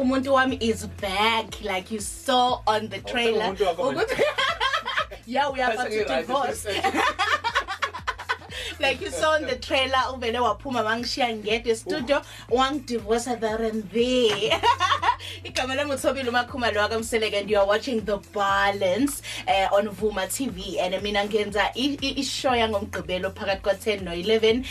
umuntu wami is back like you saw on the trailer. umuntu wakho manje. Ukuthi- yeah we are about to divorce. like you saw in the trailer. Uvele waphuma mangishiya ngedwa estudio. Wangidivorce there and there igama lami uthobile umakhumalo wakamseleke and you are watching the balance uh, on vuma tv and mina ngenza ishow yangomgqibelo phakathi kwa-10 no-11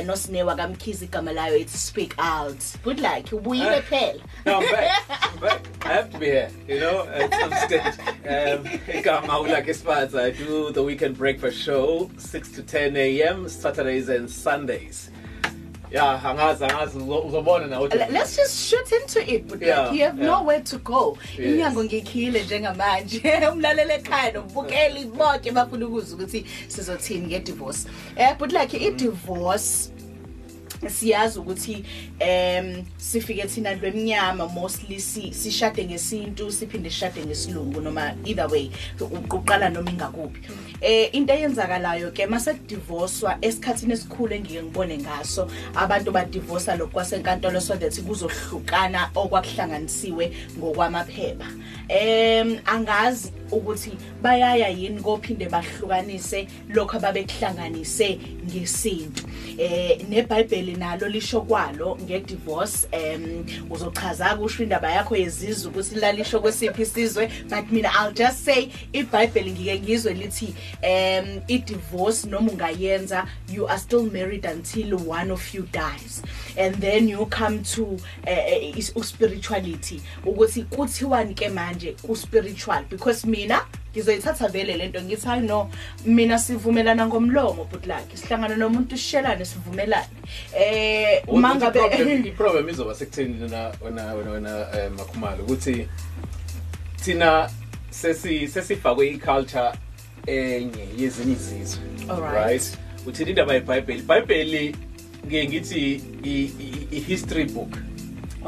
um nosinewa kamkhizi igama layo it's speak out good luck ubuyile phela No, I'm back. I'm back. I have to be here, you know, at some stage. Um, igama ulake Sparta. I do the weekend breakfast show, 6 to 10 a.m., Saturdays and Sundays. Yeah, angazi angazi uzo- uzobona na Le- let's just shoot into it. But Yeah, like you have yeah. nowhere to go. Inyango ngikhile njengamanje. Umlaleli ekhaya nobukeli bonke bafuna ukuzwa ukuthi sizothini nge-divorce. Um but like i-divorce siyazi ukuthi em sifike thina lwemnyama mostly si- sishade ngesintu siphinde sishade ngesilungu noma either way uqala noma ingakuphi. Eh into eyenzakalayo ke mase divorcewa esikhathini esikhulu engike ngibone ngaso abantu ba divorce lokho kwasenkantolo so that kuzohlukana okwakuhlanganisiwe ngokwamaphepha. Em angazi ukuthi bayaya yini kophinde bahlukanise lokho ababekuhlanganise ngesintu. Eh neBhayibheli nalo lisho kwalo ngedivorce em uzochaza kusho indaba yakho yezizwe ukuthi lalisho kwesiphi isizwe but mina I'll just say iBhayibheli ngike ngizwe lithi em idivorce noma ungayenza you are still married until one of you dies. And then you come to uh, spirituality ukuthi kuthiwani ke manje ku spiritual because mina ngizoyithatha vele lento ngithi hayi no mina sivumelana ngomlomo but like sihlangana nomuntu sishelane sivumelane. Eh mangabe mangabe iproblem izoba sekutheni wena wena wena wena eh, makhumalo? Ukuthi thina sesi sesifakwe iculture enye yezinye izizwe Alright. uthini indaba yeBhayibheli? iBhayibheli ngiye ngithi i- i- i history book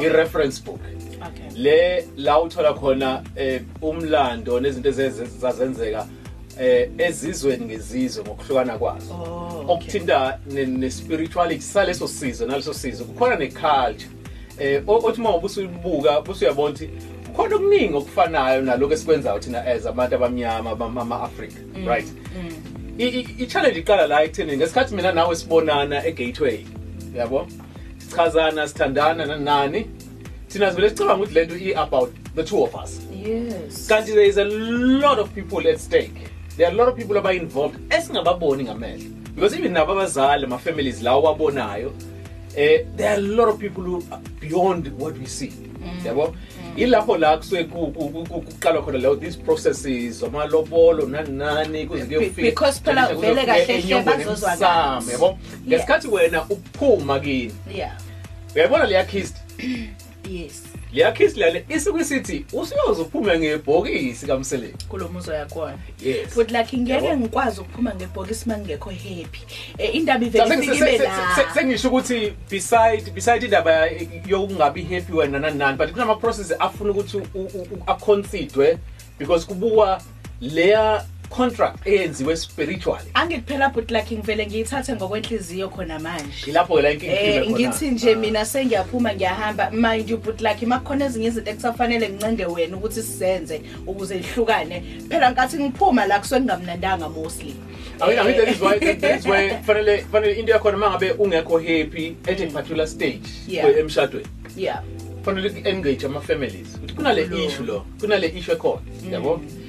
i reference book. okay le la uthola khona eh, umlando nezinto ezazenzeka eh ezizweni ngezizwe ngokuhlukana kwazo. Oh, okay. okuthinta ne- ne-spirituality saleso sizwe naleso sizwe kukhona ne-culture. Eh o- othi uma ubusuyibuka busuyabona ukuthi kukhona okuningi okufanayo naloko esikwenzayo thina as abantu abamnyama bama-afrika right? I- i- i-challenge iqala la ekutheni ngesikhathi mina nawe sibonana e-gateway yabo sichazana sithandana nanani? Thina sivele sicabanga ukuthi lento i-about the two of us. Yes. Kanti there is a lot of people at stake. There are a lot of people aba-involved esingababoni ngamehlo. Because even nabo abazali ama-families lawo wabonayo eh there are a lot of people who are beyond what we see. Yabo? Ilapho la kusuke ku- ku- ku- ku- kuqalwa khona leyo these processes amalobolo nani nani kuze phela vele kufike kahle hle enyongweni bazozwakala. emsamo, yabo? Ngesikhathi wena uphuma kini. Yeah. Uyayibona leya kist yes. Leya kist lale isuke isithi usuyoze uphume ngebhokisi kamseleni kulomuzo yakhona. Yes. But like ngeke Yabo. ngikwazi ukuphuma ngebhokisi mangekho happy. Eh indaba Cha, ivele seng- ifike se- ibe se- se- la sengisho ukuthi beside beside indaba yokungabi happy wena nani nani but kunama process afuna ukuthi u- u- u- aconsider because kubukwa leya contract eyenziwe spiritually. Angikuphela but like ngivele ngiyithathe ngokwenhliziyo khona manje. Ilapho la inkinga Eh ngithi nje mina sengiyaphuma ngiyahamba. Mind you but like makukhona ezinye izinto ekusafanele ngincenge wena ukuthi sizenze ukuze ihlukane phela ngathi ngiphuma la kusuke kungamnandanga mostly. I mean, I mean, that is why that is why fanele fanele into yakhona mangabe ungekho happy at a particular stage Yeah. kwe- emshadweni. Yeah. Fanele engage ama families ukuthi kunale Lo. issue lo kunale issue ekhona yabo? Bes-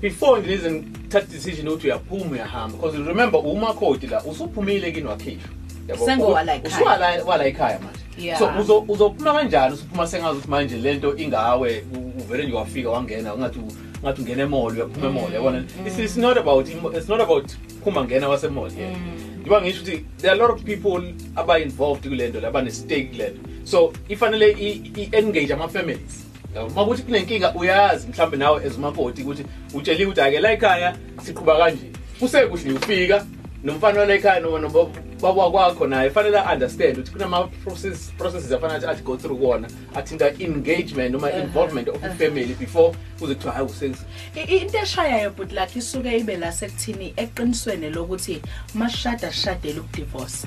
before ngize ngithatha decision ukuthi uyaphuma uyahamba because remember uma code la usuphumile kini wakhishwa yabo Sengowala ekhaya. usuwala wala ekhaya manje. So uzo uzophuma kanjani? Usuphuma sengazi ukuthi manje lento ingawe uvele nje wafika wangena ungathi ungathi ungena emall uyaphuma mm. emall yabona? It's, not about it's not about phuma ngena wase mall yeah mm. ngiba ngisho ukuthi there are a lot of people aba involved kulento labane stake kulento so ifanele i engage ama families yabo. Makuthi kunenkinga uyazi mhlambe nawe ezimakoti ukuthi utsheliwe ukuthi ake la ekhaya siqhuba kanje. Kusekuhle ufika nomfana wala ekhaya noma baba kwakho naye fanele understand ukuthi kunama process processes afanele athi go through kona athinta engagement noma involvement of a family before kuze kuthiwa hayi usex I- into eshayayo but like isuke ibe la sekuthini eqinisweni lokuthi mashada shadela ukudivorce.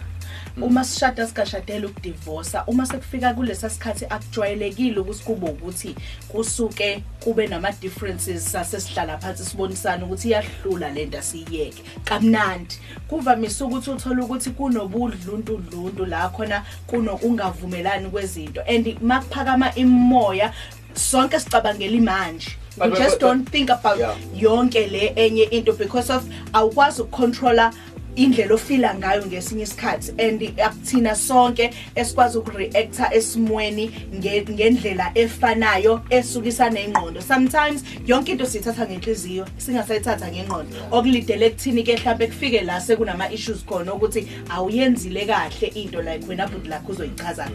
Uma sishada sikashadela ukudivorce uma sekufika kulesa sikhathi akujwayelekile ukuthi kube ukuthi kusuke kube nama differences sasesihlala phansi sibonisana ukuthi iyahlula lento asiyeke kamnandi. Kuvamise ukuthi uthola ukuthi kunobudluntu la khona kunokungavumelani kwezinto. And makuphakama imoya sonke sicabangela imanje. We But- just but- don't think about Yeah. yonke le enye into because of awukwazi ukucontroller indlela ofila ngayo ngesinye isikhathi and akuthina sonke esikwazi ukureacta esimweni nge- ngendlela efanayo esukisa nengqondo. Sometimes yonke into siyithatha ngenhliziyo singasayithatha ngengqondo. Okulidele kuthini ke mhlawumbe kufike la sekunama issues khona ukuthi awuyenzile kahle into like wena but lakho uzoyichazana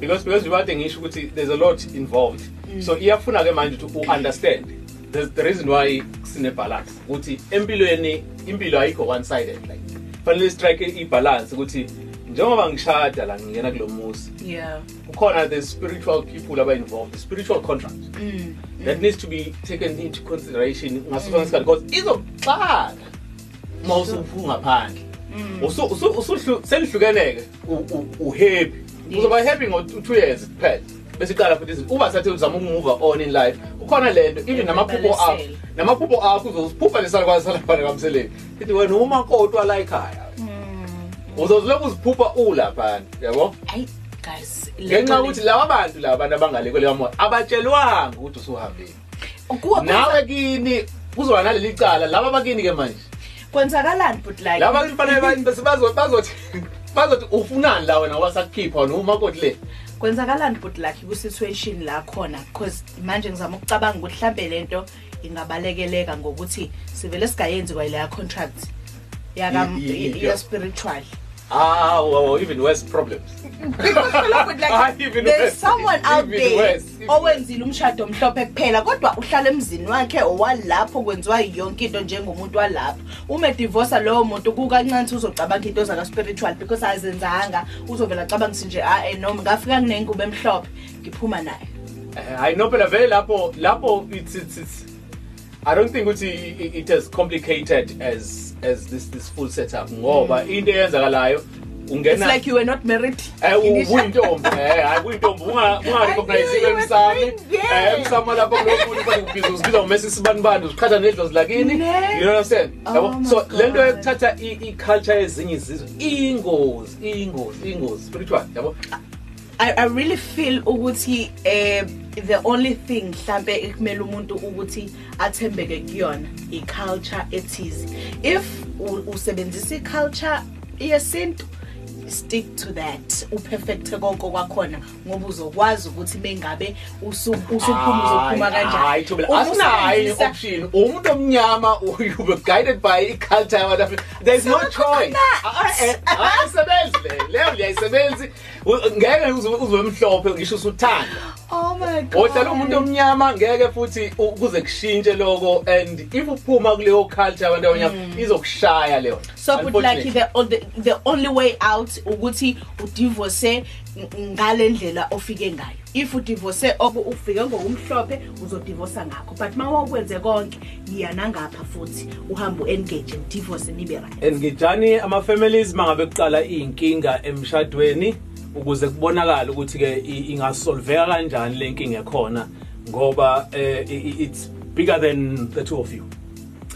because because ibade ngisho ukuthi there's a lot involved. So iyafuna ke manje ukuthi u-understand. There's the reason why sine balance ukuthi empilweni impilo ayikho one sided like fanele strike i-balance ukuthi njengoba ngishada la ngingena kulo muzi yeah. kukhona the spiritual people aba involved the spiritual contract. Mm. that needs to be taken into consideration ngaso sonke isikhathi because izokuxaka uma usuphu ngaphandle usu usu usu selihlukeneke uhappy uzoba happy ngo 2 years kuphela bese iqala futhi izinto. uba sathi uzama ukumove on in life ukhona lento even namaphupho akho Ubalesele. namaphupho akho uzoziphupha lesala kwasala phana kamseleni ithi wena uma kodwa la ekhaya uzozilokhu uziphupha ulapha yabo Ay guys ngenxa yokuthi laba bantu laba abantu abangale kweleyo moya abatshelwanga ukuthi usuhambile nawe kini kuzoba naleli cala laba bakini ke manje kwenzakalani but like laba bakini fanele ba- bese bazo- bazothi bazothi ufunani la wena ngoba sakukhipha wena umakoti le? Kwenzakalani but like ku-situation la khona? Because manje ngizama ukucabanga ukuthi mhlambe lento ingabalekeleka ngokuthi sivele singayenzi kwayileya contract yaka Ye- ye- ye- ya-spiritual ah well, even worse problems. Ah, even there's worse. someone out Even there worse. Even- owenzile umshado omhlophe kuphela kodwa uhlala emzini wakhe owalapho kwenziwa yonke into njengomuntu walapho uma edivorsa lowo muntu kukancane ukuthi uzocabanga into zaka-spiritual because azenzanga. Uzovela acabangise nje a noma ngafika nginengubo emhlophe ngiphuma naye. Eh, i know phela vele lapho lapho it's it's it's i don't think ukuthi i- i- it as complicated as as this this full setup ngoba into eyenzakalayo it's ungena like you were not married Eh initially. uyintombi eh hayi uyintombi unga unga I recognize knew you were emsami going there. eh emsami lapho kulomuntu bathi ubiza uzibiza ngomesi sibanibani uziqhatha nedlozi lakini Ne? you understand Oh yabo my so lento God. yokuthatha i i- culture ezinye izizwe ingozi ingozi ingozi spiritual yabo I, I really feel ukuthi eh the only thing mhlambe ekumele umuntu ukuthi athembeke kuyona iculture ethize if u- usebenzisa iculture yesintu stick to that uperfect konke kwakhona ngoba uzokwazi ukuthi mengabe usu- usuphuma uzophuma hayi Thobela, Uma asinayo usebenzisa- option umuntu omnyama you were guided by i-culture yabantu Afrika. there's no Sakho choice khona. Ah, eh, ayisebenzi le leyo liyayisebenzi U- ngeke uze uze mhlophe ngisho usuthanda oh my god. Ohlala umuntu omnyama ngeke futhi kuze kushintshe lokho and if uphuma kuleyo culture yabantu abanyama izokushaya leyo so but like the, the the only way out ukuthi udivorce ng- ngale ndlela ofike ngayo. If udivorce oku ufike ngokumhlophe uzodivorce ngakho. But mawakwenze konke yiya nangapha futhi uhambe u-engage udivorce nibe right. And ngijani ama-families mangabe kuqala iy'nkinga emshadweni? Ukuze kubonakale ukuthi-ke i- ingasolveka kanjani le nkinga ekhona ngoba eh, i- i- it's bigger than the two of you.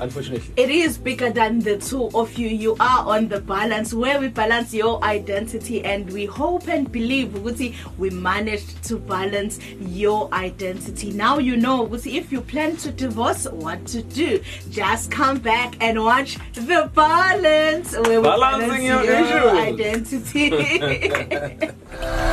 Unfortunately It is bigger than the two of you. You are on the balance where we balance your identity, and we hope and believe Uguti, we managed to balance your identity. Now you know Uguti, if you plan to divorce, what to do. Just come back and watch the balance where we Balancing balance your your identity.